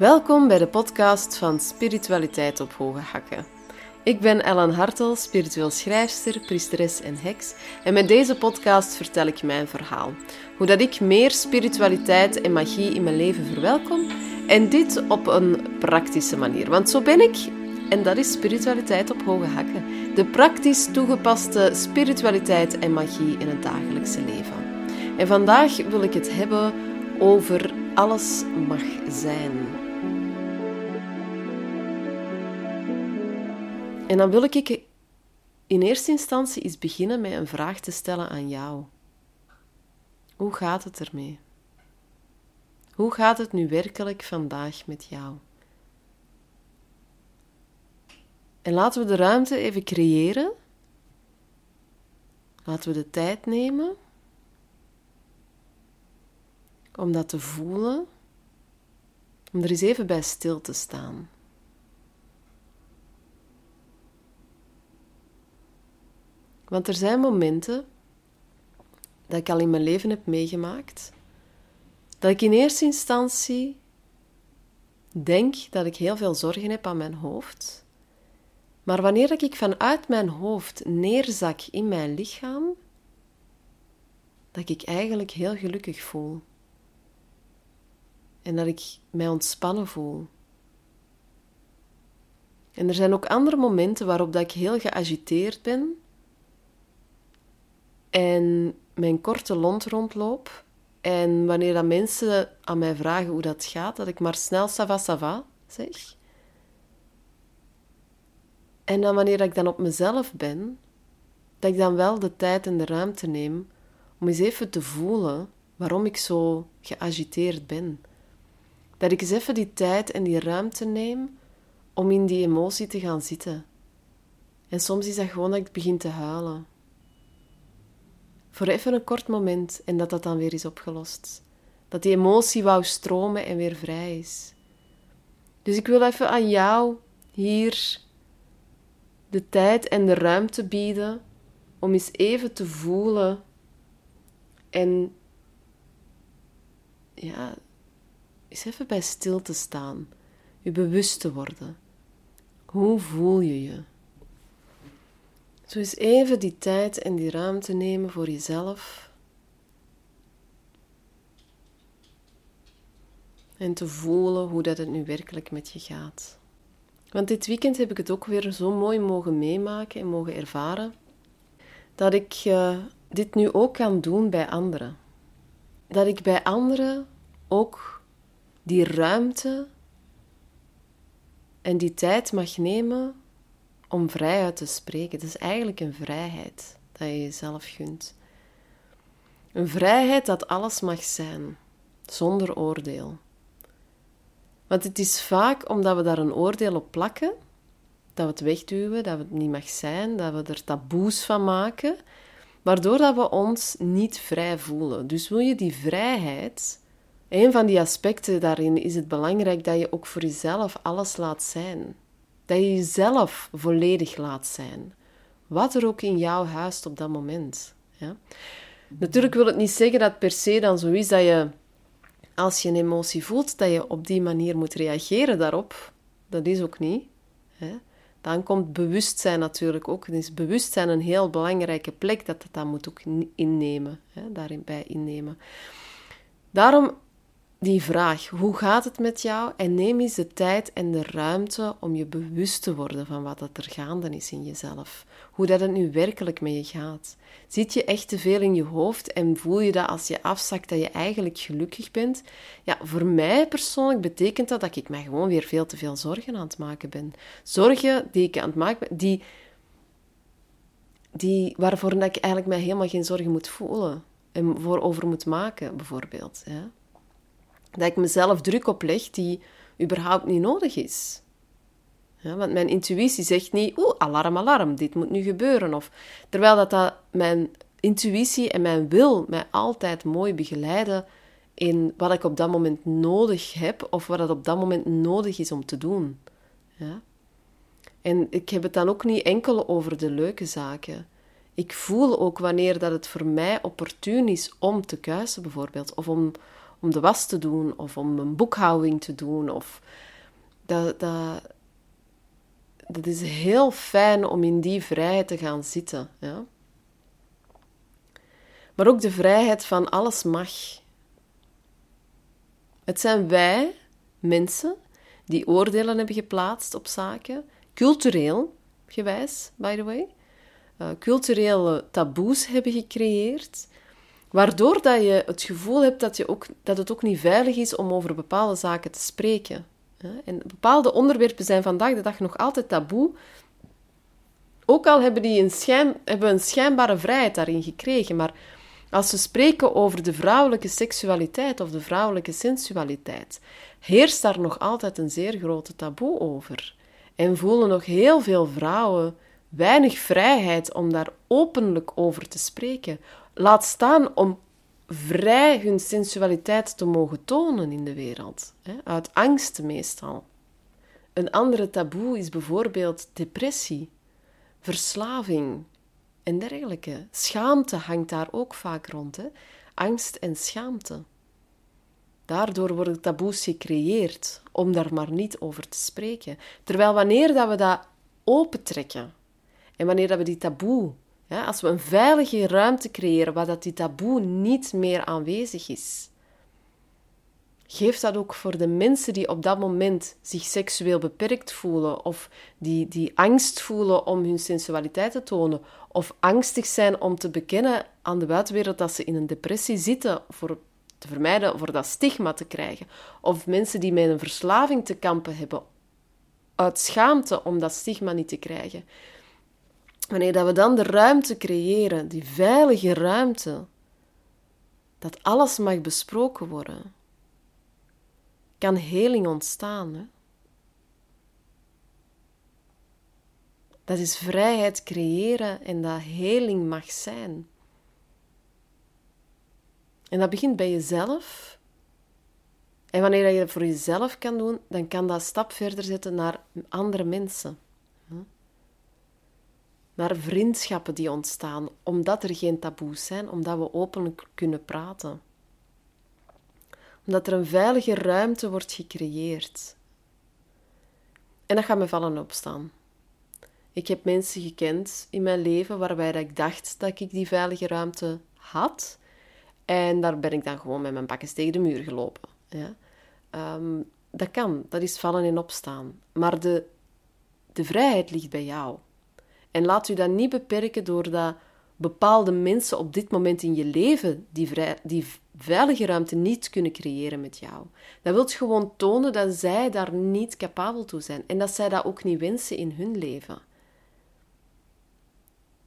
Welkom bij de podcast van Spiritualiteit op Hoge Hakken. Ik ben Ellen Hartel, spiritueel schrijfster, priesteres en heks. En met deze podcast vertel ik mijn verhaal. Hoe dat ik meer spiritualiteit en magie in mijn leven verwelkom. En dit op een praktische manier. Want zo ben ik. En dat is spiritualiteit op hoge hakken. De praktisch toegepaste spiritualiteit en magie in het dagelijkse leven. En vandaag wil ik het hebben over alles mag zijn. En dan wil ik in eerste instantie eens beginnen met een vraag te stellen aan jou. Hoe gaat het ermee? Hoe gaat het nu werkelijk vandaag met jou? En laten we de ruimte even creëren. Laten we de tijd nemen om dat te voelen, om er eens even bij stil te staan. Want er zijn momenten dat ik al in mijn leven heb meegemaakt, dat ik in eerste instantie denk dat ik heel veel zorgen heb aan mijn hoofd. Maar wanneer ik vanuit mijn hoofd neerzak in mijn lichaam, dat ik eigenlijk heel gelukkig voel. En dat ik mij ontspannen voel. En er zijn ook andere momenten waarop dat ik heel geagiteerd ben en mijn korte lont rondloop. En wanneer dat mensen aan mij vragen hoe dat gaat, dat ik maar snel sava sava zeg. En dan wanneer ik dan op mezelf ben, dat ik dan wel de tijd en de ruimte neem om eens even te voelen waarom ik zo geagiteerd ben. Dat ik eens even die tijd en die ruimte neem om in die emotie te gaan zitten. En soms is dat gewoon dat ik begin te huilen. Voor even een kort moment en dat dat dan weer is opgelost. Dat die emotie wou stromen en weer vrij is. Dus ik wil even aan jou hier de tijd en de ruimte bieden om eens even te voelen en ja, eens even bij stil te staan, je bewust te worden. Hoe voel je je? Zo eens even die tijd en die ruimte nemen voor jezelf. En te voelen hoe dat het nu werkelijk met je gaat. Want dit weekend heb ik het ook weer zo mooi mogen meemaken en mogen ervaren. Dat ik uh, dit nu ook kan doen bij anderen. Dat ik bij anderen ook die ruimte en die tijd mag nemen om vrij uit te spreken. Het is eigenlijk een vrijheid dat je jezelf gunt. Een vrijheid dat alles mag zijn, zonder oordeel. Want het is vaak omdat we daar een oordeel op plakken, dat we het wegduwen, dat het niet mag zijn, dat we er taboes van maken, waardoor dat we ons niet vrij voelen. Dus wil je die vrijheid, een van die aspecten daarin is het belangrijk dat je ook voor jezelf alles laat zijn. Dat je jezelf volledig laat zijn. Wat er ook in jou huist op dat moment. Ja? Natuurlijk wil het niet zeggen dat per se dan zo is dat je, als je een emotie voelt, dat je op die manier moet reageren daarop. Dat is ook niet. Hè? Dan komt bewustzijn natuurlijk ook. Is bewustzijn een heel belangrijke plek dat het dan moet ook innemen. Hè? Daarin bij innemen. Daarom die vraag: hoe gaat het met jou? En neem eens de tijd en de ruimte om je bewust te worden van wat er gaande is in jezelf. Hoe dat het nu werkelijk met je gaat. Zit je echt te veel in je hoofd en voel je dat als je afzakt dat je eigenlijk gelukkig bent? Ja, voor mij persoonlijk betekent dat dat ik mij gewoon weer veel te veel zorgen aan het maken ben. Zorgen die ik aan het maken ben, die, die, waarvoor ik eigenlijk mij helemaal geen zorgen moet voelen en voor over moet maken, bijvoorbeeld. Ja dat ik mezelf druk opleg die überhaupt niet nodig is. Ja, want mijn intuïtie zegt niet, oeh, alarm, alarm, dit moet nu gebeuren. Of, terwijl dat, dat mijn intuïtie en mijn wil mij altijd mooi begeleiden in wat ik op dat moment nodig heb of wat het op dat moment nodig is om te doen. Ja? En ik heb het dan ook niet enkel over de leuke zaken. Ik voel ook wanneer dat het voor mij opportun is om te kuisen, bijvoorbeeld, of om om de was te doen of om een boekhouding te doen. Of dat, dat, dat is heel fijn om in die vrijheid te gaan zitten. Ja? Maar ook de vrijheid van alles mag. Het zijn wij, mensen, die oordelen hebben geplaatst op zaken, cultureel gewijs, by the way, uh, culturele taboes hebben gecreëerd, waardoor dat je het gevoel hebt dat, je ook, dat het ook niet veilig is om over bepaalde zaken te spreken. En bepaalde onderwerpen zijn vandaag de dag nog altijd taboe, ook al hebben die een, schijn, hebben een schijnbare vrijheid daarin gekregen, maar als we spreken over de vrouwelijke seksualiteit of de vrouwelijke sensualiteit, heerst daar nog altijd een zeer grote taboe over. En voelen nog heel veel vrouwen weinig vrijheid om daar openlijk over te spreken. Laat staan om vrij hun sensualiteit te mogen tonen in de wereld, uit angst meestal. Een andere taboe is bijvoorbeeld depressie, verslaving en dergelijke. Schaamte hangt daar ook vaak rond, hè? angst en schaamte. Daardoor worden taboes gecreëerd om daar maar niet over te spreken. Terwijl wanneer dat we dat opentrekken en wanneer dat we die taboe, ja, als we een veilige ruimte creëren waar dat die taboe niet meer aanwezig is, geeft dat ook voor de mensen die op dat moment zich seksueel beperkt voelen of die, die angst voelen om hun sensualiteit te tonen of angstig zijn om te bekennen aan de buitenwereld dat ze in een depressie zitten voor te vermijden voor dat stigma te krijgen. Of mensen die met een verslaving te kampen hebben, uit schaamte om dat stigma niet te krijgen. Wanneer dat we dan de ruimte creëren, die veilige ruimte, dat alles mag besproken worden, kan heling ontstaan. Dat is vrijheid creëren en dat heling mag zijn. En dat begint bij jezelf. En wanneer je dat voor jezelf kan doen, dan kan dat stap verder zetten naar andere mensen. Naar vriendschappen die ontstaan, omdat er geen taboes zijn, omdat we openlijk kunnen praten. Omdat er een veilige ruimte wordt gecreëerd. En dat gaat me vallen opstaan. Ik heb mensen gekend in mijn leven waarbij ik dacht dat ik die veilige ruimte had, en daar ben ik dan gewoon met mijn bakjes tegen de muur gelopen. Ja. Ehm, dat kan, dat is vallen en opstaan. Maar de, de vrijheid ligt bij jou. En laat u dat niet beperken doordat bepaalde mensen op dit moment in je leven die, die veilige ruimte niet kunnen creëren met jou. Dat wil gewoon tonen dat zij daar niet capabel toe zijn en dat zij dat ook niet wensen in hun leven.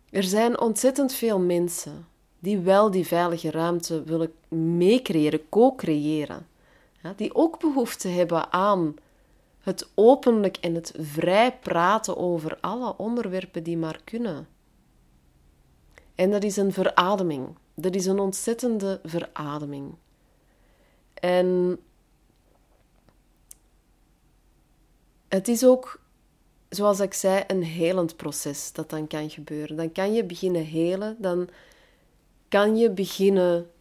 Er zijn ontzettend veel mensen die wel die veilige ruimte willen meecreëren, co-creëren. Ja, die ook behoefte hebben aan het openlijk en het vrij praten over alle onderwerpen die maar kunnen. En dat is een verademing. Dat is een ontzettende verademing. En het is ook, zoals ik zei, een helend proces dat dan kan gebeuren. Dan kan je beginnen helen, dan kan je beginnen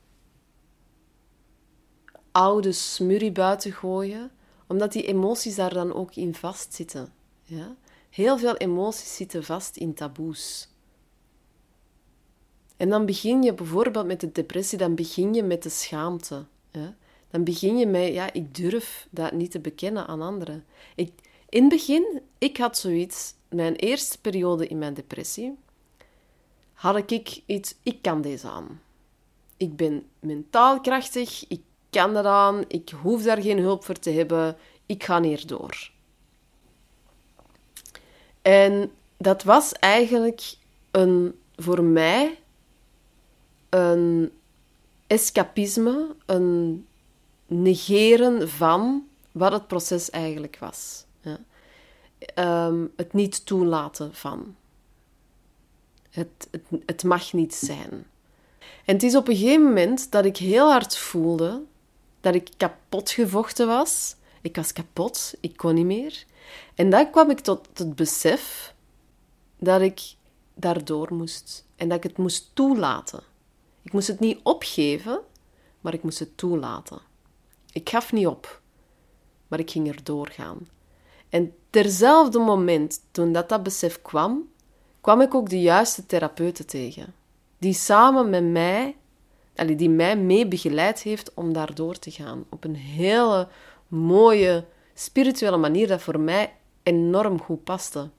oude smurrie buiten gooien, omdat die emoties daar dan ook in vastzitten. Ja? Heel veel emoties zitten vast in taboes. En dan begin je bijvoorbeeld met de depressie, dan begin je met de schaamte. Dan begin je met, ja, ik durf dat niet te bekennen aan anderen. Ik, in het begin, ik had zoiets, mijn eerste periode in mijn depressie, had ik iets, ik kan deze aan. Ik ben mentaal krachtig, ik kan dat aan, ik hoef daar geen hulp voor te hebben, ik ga hierdoor. En dat was eigenlijk een, voor mij een escapisme, een negeren van wat het proces eigenlijk was. Ja. Ehm, het niet toelaten van. Het, het, het mag niet zijn. En het is op een gegeven moment dat ik heel hard voelde dat ik kapot gevochten was. Ik was kapot, ik kon niet meer. En dan kwam ik tot het besef dat ik daardoor moest. En dat ik het moest toelaten. Ik moest het niet opgeven, maar ik moest het toelaten. Ik gaf niet op, maar ik ging er doorgaan. En terzelfde moment, toen dat, dat besef kwam, kwam ik ook de juiste therapeuten tegen. Die samen met mij, die mij mee begeleid heeft om daar door te gaan. Op een hele mooie, spirituele manier dat voor mij enorm goed paste.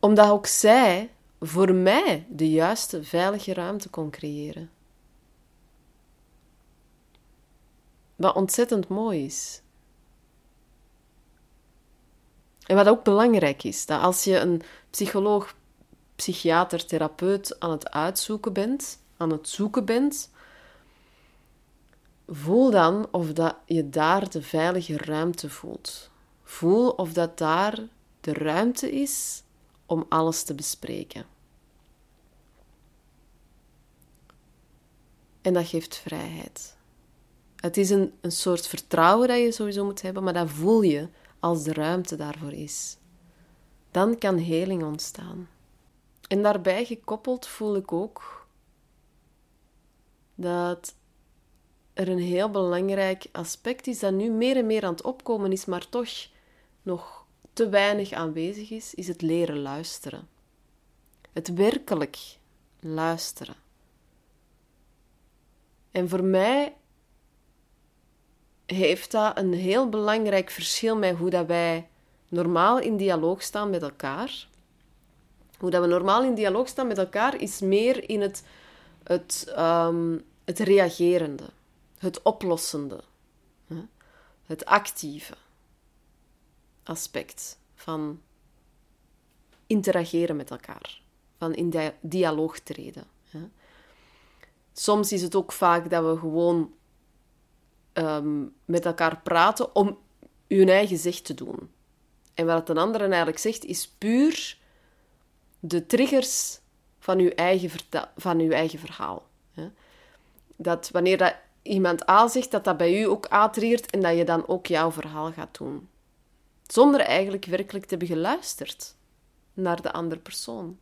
Omdat ook zij voor mij de juiste, veilige ruimte kon creëren. Wat ontzettend mooi is. En wat ook belangrijk is, dat als je een psycholoog, psychiater, therapeut aan het uitzoeken bent, aan het zoeken bent, voel dan of dat je daar de veilige ruimte voelt. Voel of dat daar de ruimte is om alles te bespreken. En dat geeft vrijheid. Het is een, een soort vertrouwen dat je sowieso moet hebben, maar dat voel je als de ruimte daarvoor is. Dan kan heling ontstaan. En daarbij gekoppeld voel ik ook dat er een heel belangrijk aspect is dat nu meer en meer aan het opkomen is, maar toch nog te weinig aanwezig is, is het leren luisteren. Het werkelijk luisteren. En voor mij heeft dat een heel belangrijk verschil met hoe dat wij normaal in dialoog staan met elkaar. Hoe dat we normaal in dialoog staan met elkaar is meer in het, het, um, het reagerende, het oplossende, het actieve aspect van interageren met elkaar, van in dialoog treden. Soms is het ook vaak dat we gewoon Ehm, met elkaar praten om hun eigen zicht te doen. En wat een andere eigenlijk zegt, is puur de triggers van uw eigen, van uw eigen verhaal. Dat wanneer dat iemand A dat dat bij u ook aantriggert en dat je dan ook jouw verhaal gaat doen. Zonder eigenlijk werkelijk te hebben geluisterd naar de andere persoon.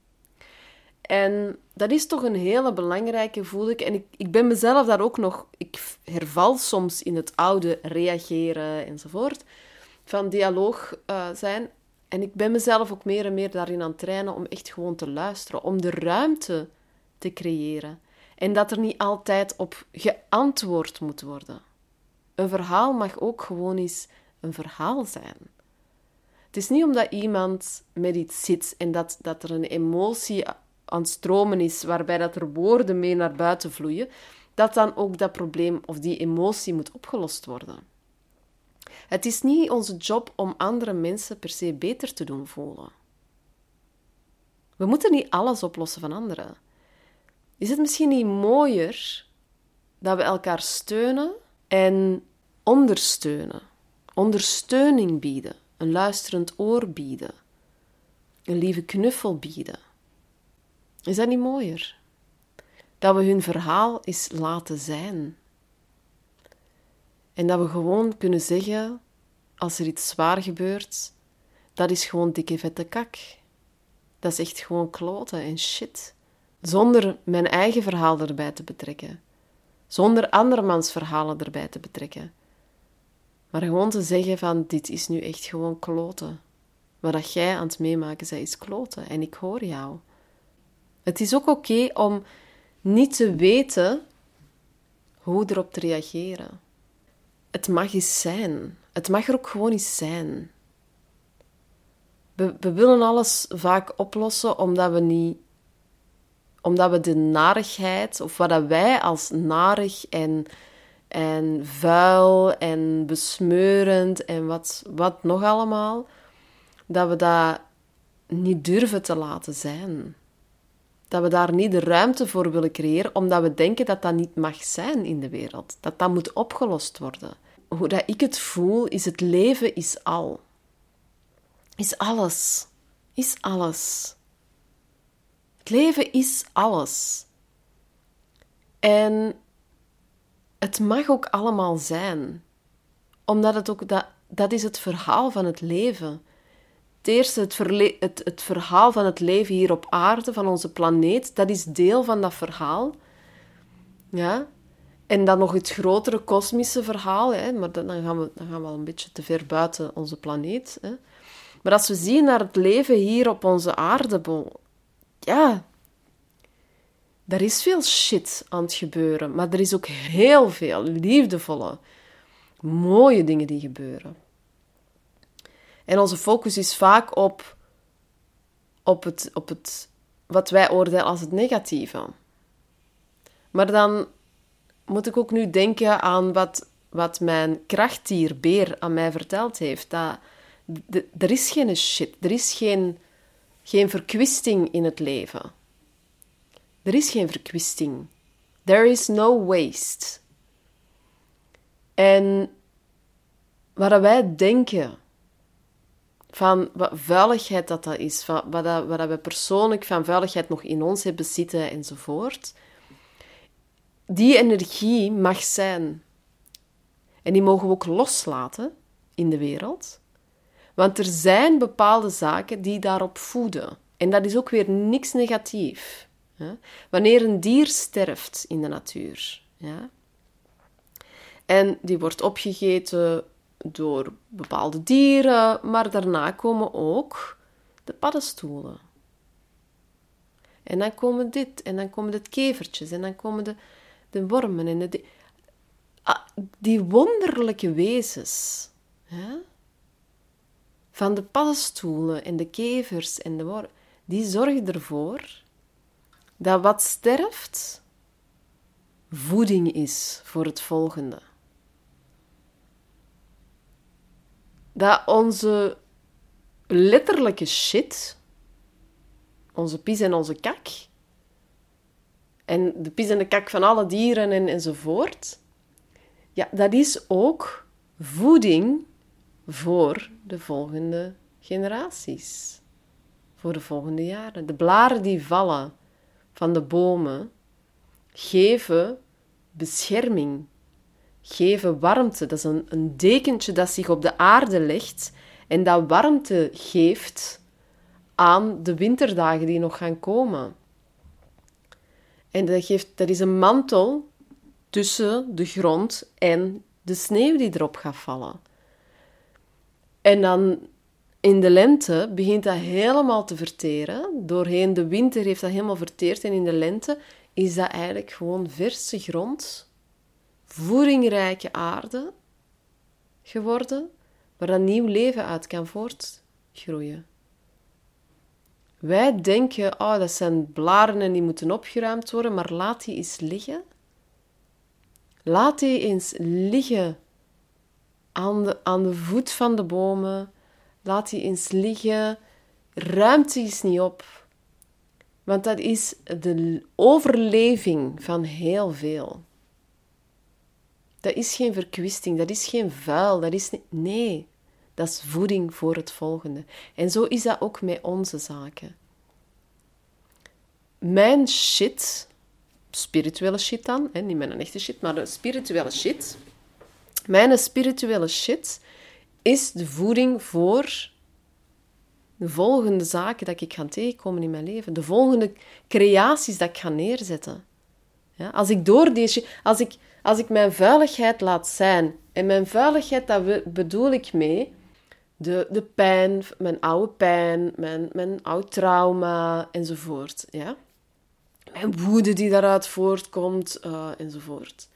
En dat is toch een hele belangrijke, voel ik. En ik, ik ben mezelf daar ook nog... Ik herval soms in het oude reageren enzovoort. Van dialoog uh, zijn. En ik ben mezelf ook meer en meer daarin aan het trainen om echt gewoon te luisteren. Om de ruimte te creëren. En dat er niet altijd op geantwoord moet worden. Een verhaal mag ook gewoon eens een verhaal zijn. Het is niet omdat iemand met iets zit en dat, dat er een emotie aan het stromen is, waarbij dat er woorden mee naar buiten vloeien, dat dan ook dat probleem of die emotie moet opgelost worden. Het is niet onze job om andere mensen per se beter te doen voelen. We moeten niet alles oplossen van anderen. Is het misschien niet mooier dat we elkaar steunen en ondersteunen? Ondersteuning bieden, een luisterend oor bieden, een lieve knuffel bieden. Is dat niet mooier? Dat we hun verhaal eens laten zijn. En dat we gewoon kunnen zeggen, als er iets zwaar gebeurt, dat is gewoon dikke vette kak. Dat is echt gewoon kloten en shit. Zonder mijn eigen verhaal erbij te betrekken. Zonder andermans verhalen erbij te betrekken. Maar gewoon te zeggen van, dit is nu echt gewoon kloten. Wat jij aan het meemaken bent, is kloten. En ik hoor jou. Het is ook oké om niet te weten hoe erop te reageren. Het mag eens zijn. Het mag er ook gewoon eens zijn. We, we willen alles vaak oplossen omdat we niet omdat we de narigheid, of wat wij als narig en, en vuil en besmeurend en wat, wat nog allemaal, dat we dat niet durven te laten zijn. Dat we daar niet de ruimte voor willen creëren, omdat we denken dat dat niet mag zijn in de wereld. Dat dat moet opgelost worden. Hoe dat ik het voel, is het leven is al. Is alles. Is alles. Het leven is alles. En het mag ook allemaal zijn. Omdat het ook, dat, dat is het verhaal van het leven eerste, het, het, het verhaal van het leven hier op aarde, van onze planeet, dat is deel van dat verhaal. Ja? En dan nog het grotere kosmische verhaal, hè, maar dan gaan, we, dan gaan we al een beetje te ver buiten onze planeet. Hè. Maar als we zien naar het leven hier op onze aarde, ja, er is veel shit aan het gebeuren, maar er is ook heel veel liefdevolle, mooie dingen die gebeuren. En onze focus is vaak op, op, het, op het, wat wij oordelen als het negatieve. Maar dan moet ik ook nu denken aan wat, wat mijn krachtdier Beer aan mij verteld heeft. Dat, er is geen shit, er is geen, geen verkwisting in het leven. Er is geen verkwisting. There is no waste. En wat wij denken van wat vuiligheid dat dat is, wat, wat, dat, wat dat we persoonlijk van vuiligheid nog in ons hebben zitten enzovoort, die energie mag zijn. En die mogen we ook loslaten in de wereld. Want er zijn bepaalde zaken die daarop voeden. En dat is ook weer niks negatief. Wanneer een dier sterft in de natuur, ja, en die wordt opgegeten door bepaalde dieren, maar daarna komen ook de paddenstoelen. En dan komen dit, en dan komen de kevertjes, en dan komen de, de wormen en de, ah, die wonderlijke wezens van de paddenstoelen en de kevers en de wormen, die zorgen ervoor dat wat sterft voeding is voor het volgende. Dat onze letterlijke shit, onze pis en onze kak, en de pis en de kak van alle dieren en, enzovoort, ja, dat is ook voeding voor de volgende generaties, voor de volgende jaren. De blaren die vallen van de bomen geven bescherming, geven warmte. Dat is een, een dekentje dat zich op de aarde legt en dat warmte geeft aan de winterdagen die nog gaan komen. En dat, geeft, dat is een mantel tussen de grond en de sneeuw die erop gaat vallen. En dan in de lente begint dat helemaal te verteren. Doorheen de winter heeft dat helemaal verteerd. En in de lente is dat eigenlijk gewoon verse grond, voedingrijke aarde geworden, waar een nieuw leven uit kan voortgroeien. Wij denken, oh, dat zijn blaren en die moeten opgeruimd worden, maar laat die eens liggen. Laat die eens liggen aan de, aan de voet van de bomen. Laat die eens liggen. Ruimt die eens niet op. Want dat is de overleving van heel veel. Dat is geen verkwisting, dat is geen vuil, dat is. Nee, dat is voeding voor het volgende. En zo is dat ook met onze zaken. Mijn shit, spirituele shit dan, hè, niet mijn echte shit, maar de spirituele shit. Mijn spirituele shit is de voeding voor de volgende zaken dat ik ga tegenkomen in mijn leven. De volgende creaties dat ik ga neerzetten. Ja, als ik door deze... Als ik, als ik mijn vuiligheid laat zijn... En mijn vuiligheid, daar bedoel ik mee de, de pijn, mijn oude pijn, mijn, mijn oud trauma enzovoort. Ja? Mijn woede die daaruit voortkomt uh, enzovoort.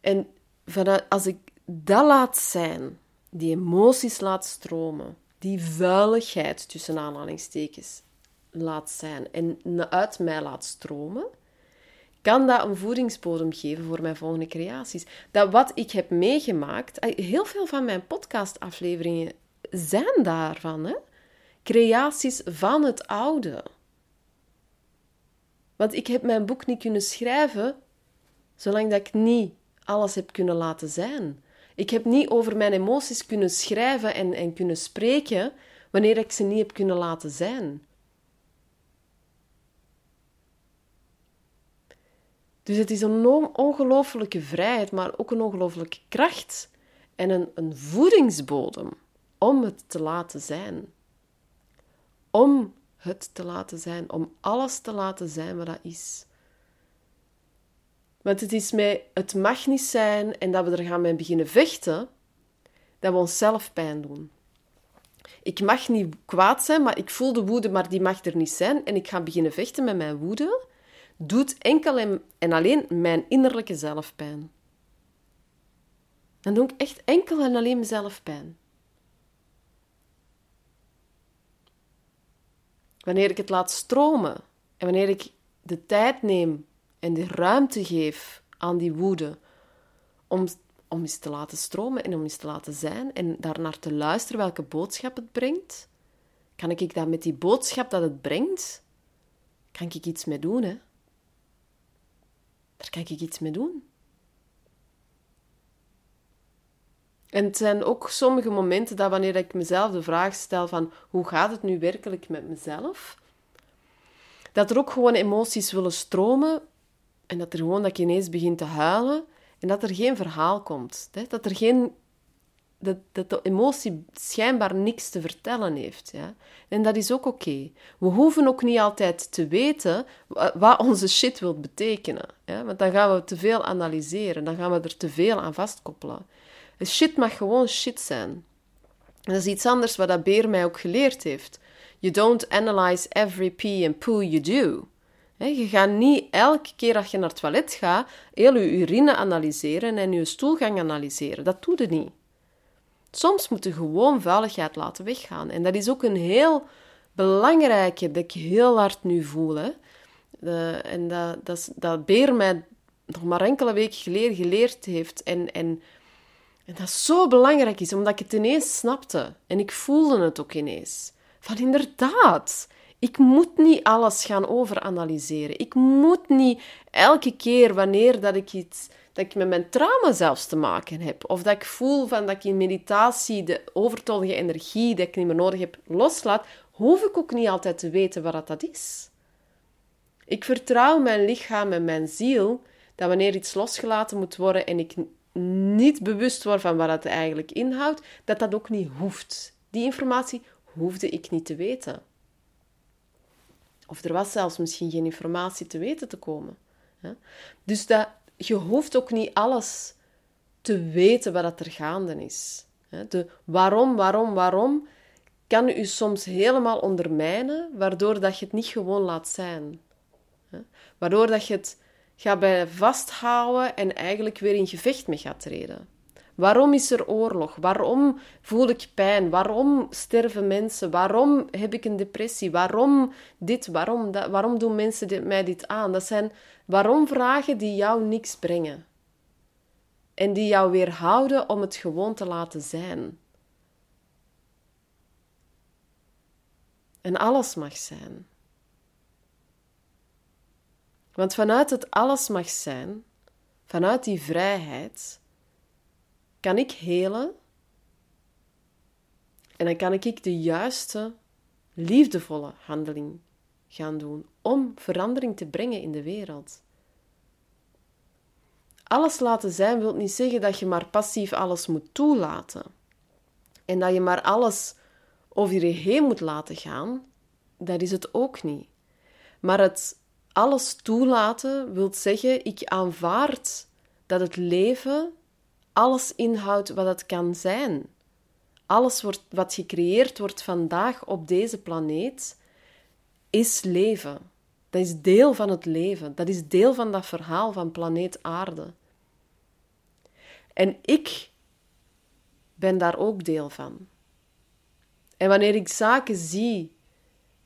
En vanuit, als ik dat laat zijn, die emoties laat stromen, die vuiligheid tussen aanhalingstekens laat zijn en uit mij laat stromen, kan dat een voedingsbodem geven voor mijn volgende creaties. Dat wat ik heb meegemaakt, eh, heel veel van mijn podcastafleveringen zijn daarvan, hè? creaties van het oude. Want ik heb mijn boek niet kunnen schrijven zolang dat ik niet alles heb kunnen laten zijn. Ik heb niet over mijn emoties kunnen schrijven en, en kunnen spreken wanneer ik ze niet heb kunnen laten zijn. Dus het is een ongelofelijke vrijheid, maar ook een ongelofelijke kracht en een, een voedingsbodem om het te laten zijn. Om het te laten zijn, om alles te laten zijn wat dat is. Want het is mij, het mag niet zijn en dat we er gaan mee beginnen vechten, dat we onszelf pijn doen. Ik mag niet kwaad zijn, maar ik voel de woede, maar die mag er niet zijn. En ik ga beginnen vechten met mijn woede. Doet enkel en alleen mijn innerlijke zelfpijn. Dan doe ik echt enkel en alleen mezelf pijn. Wanneer ik het laat stromen en wanneer ik de tijd neem en de ruimte geef aan die woede om, om eens te laten stromen en om eens te laten zijn en daarnaar te luisteren welke boodschap het brengt, kan ik dan met die boodschap dat het brengt, kan ik iets mee doen, hè? Daar kan ik iets mee doen. En het zijn ook sommige momenten dat wanneer ik mezelf de vraag stel van hoe gaat het nu werkelijk met mezelf, dat er ook gewoon emoties willen stromen en dat er gewoon dat je ineens begint te huilen en dat er geen verhaal komt. Dat er geen... Dat, dat de emotie schijnbaar niks te vertellen heeft. Ja? En dat is ook oké. We hoeven ook niet altijd te weten wat onze shit wil betekenen. Ja? Want dan gaan we te veel analyseren. Dan gaan we er te veel aan vastkoppelen. Shit mag gewoon shit zijn. Dat is iets anders wat dat Beer mij ook geleerd heeft. You don't analyze every pee and poo you do. Je gaat niet elke keer als je naar het toilet gaat, heel je urine analyseren en je stoelgang analyseren. Dat doe je niet. Soms moet je gewoon vuiligheid laten weggaan. En dat is ook een heel belangrijke dat ik heel hard nu voel. Hè. En dat, dat, dat Beer mij nog maar enkele weken geleden geleerd heeft. En, en, en dat zo belangrijk is, omdat ik het ineens snapte. En ik voelde het ook ineens. Van inderdaad, ik moet niet alles gaan overanalyseren. Ik moet niet elke keer wanneer dat ik iets dat ik met mijn trauma zelfs te maken heb, of dat ik voel van dat ik in meditatie de overtollige energie die ik niet meer nodig heb loslaat, hoef ik ook niet altijd te weten wat dat is. Ik vertrouw mijn lichaam en mijn ziel dat wanneer iets losgelaten moet worden en ik niet bewust word van wat het eigenlijk inhoudt, dat dat ook niet hoeft. Die informatie hoefde ik niet te weten. Of er was zelfs misschien geen informatie te weten te komen. Dus dat, je hoeft ook niet alles te weten wat er gaande is. De waarom, waarom, waarom kan u soms helemaal ondermijnen, waardoor dat je het niet gewoon laat zijn. Waardoor dat je het gaat bij vasthouden en eigenlijk weer in gevecht mee gaat treden. Waarom is er oorlog? Waarom voel ik pijn? Waarom sterven mensen? Waarom heb ik een depressie? Waarom dit? Waarom dat? Waarom doen mensen dit, mij dit aan? Dat zijn waarom-vragen die jou niks brengen. En die jou weerhouden om het gewoon te laten zijn. En alles mag zijn. Want vanuit het alles mag zijn, vanuit die vrijheid, kan ik helen en dan kan ik de juiste, liefdevolle handeling gaan doen om verandering te brengen in de wereld. Alles laten zijn wil niet zeggen dat je maar passief alles moet toelaten en dat je maar alles over je heen moet laten gaan. Dat is het ook niet. Maar het alles toelaten wil zeggen, ik aanvaard dat het leven alles inhoudt wat het kan zijn. Alles wat gecreëerd wordt vandaag op deze planeet, is leven. Dat is deel van het leven. Dat is deel van dat verhaal van planeet Aarde. En ik ben daar ook deel van. En wanneer ik zaken zie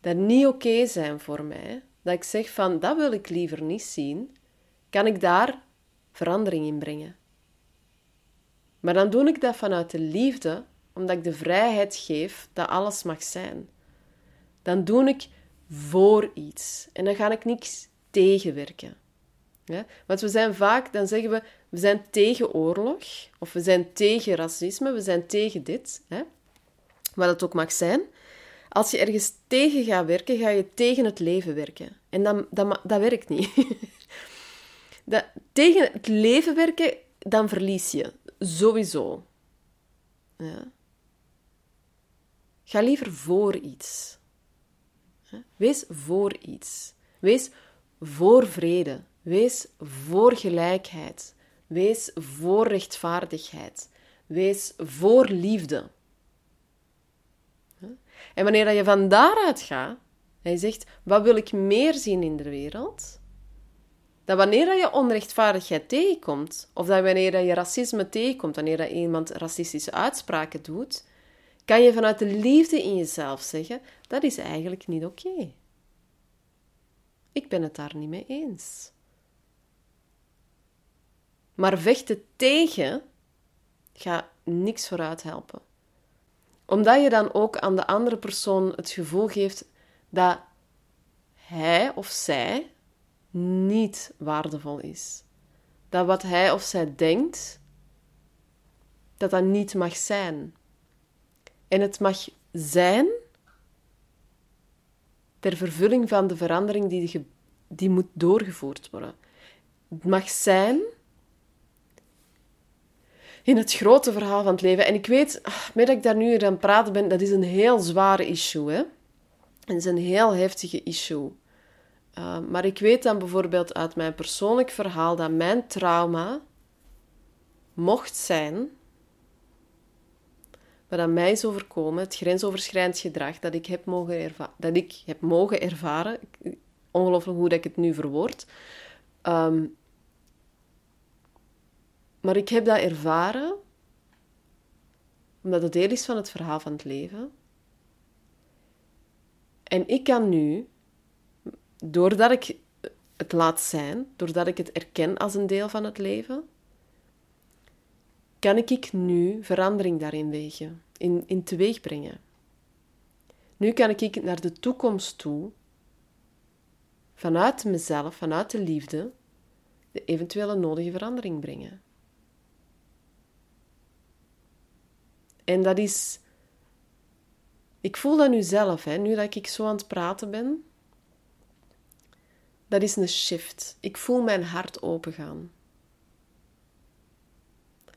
dat niet oké zijn voor mij, dat ik zeg van dat wil ik liever niet zien, kan ik daar verandering in brengen. Maar dan doe ik dat vanuit de liefde, omdat ik de vrijheid geef dat alles mag zijn. Dan doe ik voor iets en dan ga ik niks tegenwerken. Want we zijn vaak, dan zeggen we, we zijn tegen oorlog, of we zijn tegen racisme, we zijn tegen dit, hè? wat het ook mag zijn. Als je ergens tegen gaat werken, ga je tegen het leven werken. En dat, dat, dat werkt niet. dat, tegen het leven werken, dan verlies je. Sowieso. Ja. Ga liever voor iets. Wees voor iets. Wees voor vrede. Wees voor gelijkheid. Wees voor rechtvaardigheid. Wees voor liefde. En wanneer je van daaruit gaat en je zegt: wat wil ik meer zien in de wereld? Dat wanneer je onrechtvaardigheid tegenkomt, of dat wanneer je racisme tegenkomt, wanneer iemand racistische uitspraken doet, kan je vanuit de liefde in jezelf zeggen: dat is eigenlijk niet oké. Ik ben het daar niet mee eens. Maar vechten tegen gaat niks vooruit helpen. Omdat je dan ook aan de andere persoon het gevoel geeft dat hij of zij niet waardevol is. Dat wat hij of zij denkt, dat dat niet mag zijn. En het mag zijn ter vervulling van de verandering die, die moet doorgevoerd worden. Het mag zijn in het grote verhaal van het leven. En ik weet, ah, met dat ik daar nu aan het praten ben, dat is een heel zware issue. Hè? Het is een heel heftige issue. Uh, maar ik weet dan bijvoorbeeld uit mijn persoonlijk verhaal dat mijn trauma mocht zijn wat aan mij is overkomen, het grensoverschrijdend gedrag dat ik heb mogen, dat ik heb mogen ervaren. Ongelooflijk hoe dat ik het nu verwoord. Um, maar ik heb dat ervaren omdat het deel is van het verhaal van het leven. En ik kan nu, doordat ik het laat zijn, doordat ik het erken als een deel van het leven, kan ik nu verandering daarin wegen, in, in teweeg brengen. Nu kan ik naar de toekomst toe, vanuit mezelf, vanuit de liefde, de eventuele nodige verandering brengen. En dat is. Ik voel dat nu zelf, hè, nu dat ik zo aan het praten ben. Dat is een shift. Ik voel mijn hart opengaan.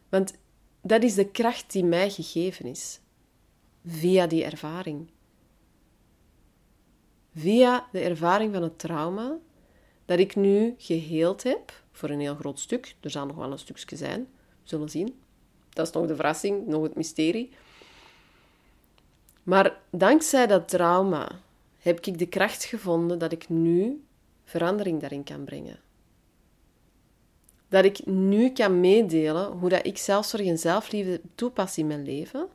Want dat is de kracht die mij gegeven is. Via die ervaring. Via de ervaring van het trauma dat ik nu geheeld heb, voor een heel groot stuk. Er zal nog wel een stukje zijn, we zullen zien. Dat is nog de verrassing, nog het mysterie. Maar dankzij dat trauma heb ik de kracht gevonden dat ik nu verandering daarin kan brengen. Dat ik nu kan meedelen hoe dat ik zelfzorg en zelfliefde toepas in mijn leven.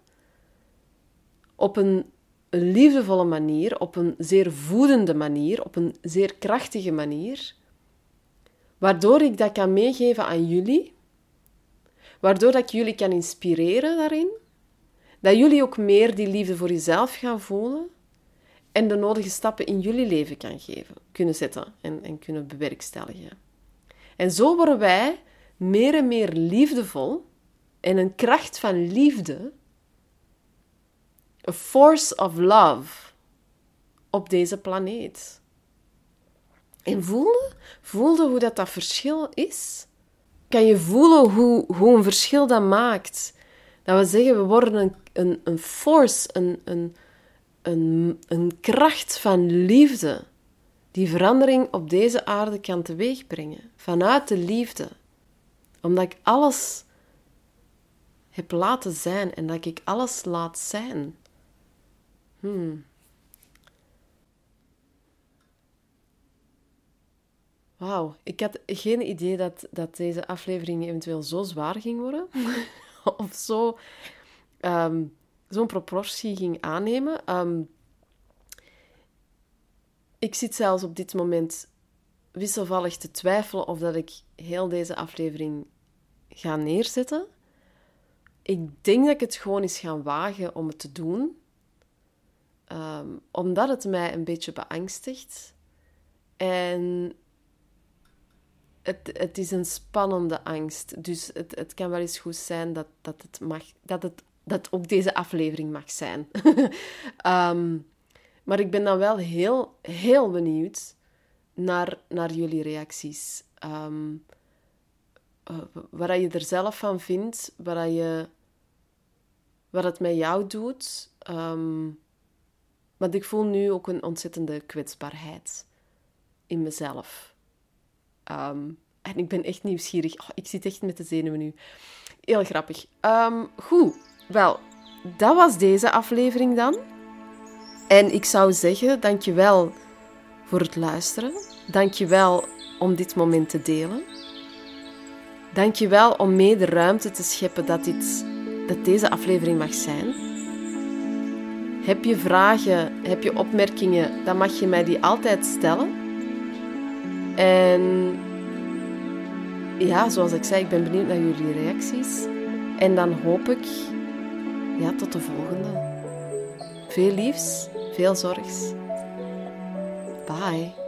Op een, liefdevolle manier, op een zeer voedende manier, op een zeer krachtige manier. Waardoor ik dat kan meegeven aan jullie waardoor dat ik jullie kan inspireren daarin, dat jullie ook meer die liefde voor jezelf gaan voelen en de nodige stappen in jullie leven kan geven, kunnen zetten en, en kunnen bewerkstelligen. En zo worden wij meer en meer liefdevol en een kracht van liefde, a force of love op deze planeet. En voelde, voelde hoe dat, dat verschil is kan je voelen hoe, hoe een verschil dat maakt. Dat we zeggen, we worden een, een, een force, een, een, een, een kracht van liefde die verandering op deze aarde kan teweegbrengen. Vanuit de liefde. Omdat ik alles heb laten zijn en dat ik alles laat zijn. Hmm. Wauw, ik had geen idee dat, dat deze aflevering eventueel zo zwaar ging worden. of zo, ehm, zo'n proportie ging aannemen. Ehm, ik zit zelfs op dit moment wisselvallig te twijfelen of dat ik heel deze aflevering ga neerzetten. Ik denk dat ik het gewoon eens ga wagen om het te doen. Ehm, omdat het mij een beetje beangstigt. En het, het is een spannende angst. Dus het, het kan wel eens goed zijn dat, dat, het mag, dat, het, dat ook deze aflevering mag zijn. Ehm, maar ik ben dan wel heel, heel benieuwd naar, naar jullie reacties. Um, wat je er zelf van vindt, wat, je, wat het met jou doet. Um, want ik voel nu ook een ontzettende kwetsbaarheid in mezelf. En ik ben echt nieuwsgierig. Oh, ik zit echt met de zenuwen nu. Heel grappig. Goed, wel, dat was deze aflevering dan. En ik zou zeggen, dankjewel voor het luisteren. Dankjewel om dit moment te delen. Dankjewel om mee de ruimte te scheppen dat, dit, dat deze aflevering mag zijn. Heb je vragen, heb je opmerkingen, dan mag je mij die altijd stellen. En ja, zoals ik zei, ik ben benieuwd naar jullie reacties. En dan hoop ik ja, tot de volgende. Veel liefs, veel zorgs. Bye.